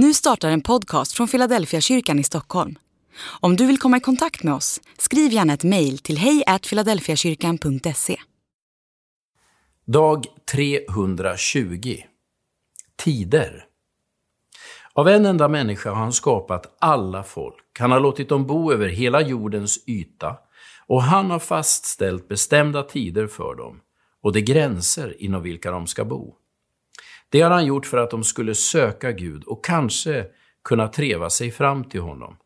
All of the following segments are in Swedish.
Nu startar en podcast från Philadelphia kyrkan i Stockholm. Om du vill komma i kontakt med oss, skriv gärna ett mejl till hejfiladelfiakyrkan.se. Dag 320 Tider Av en enda människa har han skapat alla folk. Han har låtit dem bo över hela jordens yta och han har fastställt bestämda tider för dem och de gränser inom vilka de ska bo. Det har han gjort för att de skulle söka Gud och kanske kunna treva sig fram till honom.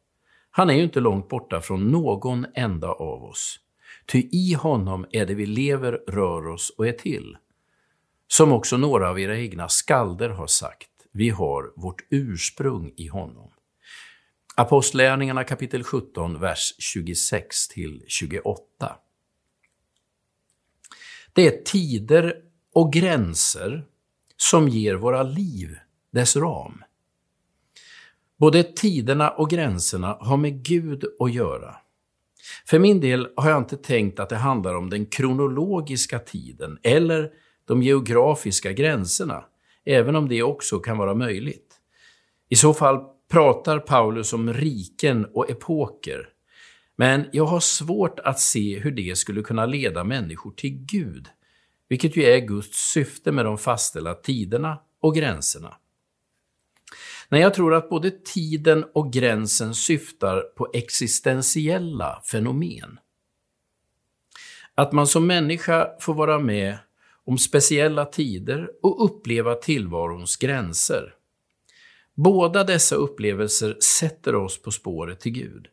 Han är ju inte långt borta från någon enda av oss. Ty i honom är det vi lever, rör oss och är till. Som också några av era egna skalder har sagt, vi har vårt ursprung i honom. Apostlärningarna kapitel 17, vers 26 till 28. Det är tider och gränser som ger våra liv dess ram. Både tiderna och gränserna har med Gud att göra. För min del har jag inte tänkt att det handlar om den kronologiska tiden eller de geografiska gränserna, även om det också kan vara möjligt. I så fall pratar Paulus om riken och epoker, men jag har svårt att se hur det skulle kunna leda människor till Gud vilket ju är Guds syfte med de fastställda tiderna och gränserna. Nej, jag tror att både tiden och gränsen syftar på existentiella fenomen. Att man som människa får vara med om speciella tider och uppleva tillvarons gränser. Båda dessa upplevelser sätter oss på spåret till Gud.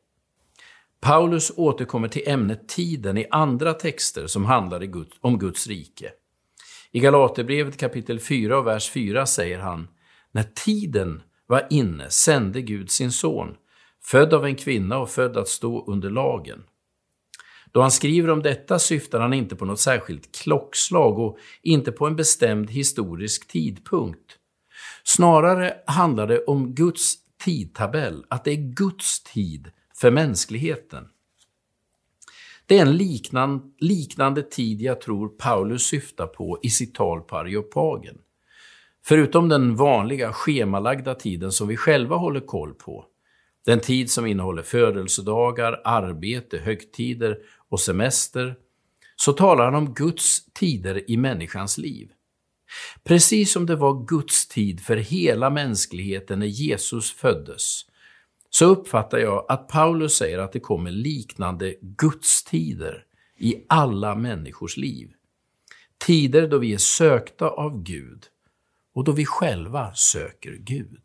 Paulus återkommer till ämnet tiden i andra texter som handlar om Guds rike. I Galaterbrevet kapitel 4 och vers 4 säger han När tiden var inne sände Gud sin son, född av en kvinna och född att stå under lagen. Då han skriver om detta syftar han inte på något särskilt klockslag och inte på en bestämd historisk tidpunkt. Snarare handlar det om Guds tidtabell, att det är Guds tid för mänskligheten. Det är en liknande, liknande tid jag tror Paulus syftar på i sitt tal på Areopagen. Förutom den vanliga schemalagda tiden som vi själva håller koll på, den tid som innehåller födelsedagar, arbete, högtider och semester, så talar han om Guds tider i människans liv. Precis som det var Guds tid för hela mänskligheten när Jesus föddes, så uppfattar jag att Paulus säger att det kommer liknande gudstider i alla människors liv. Tider då vi är sökta av Gud och då vi själva söker Gud.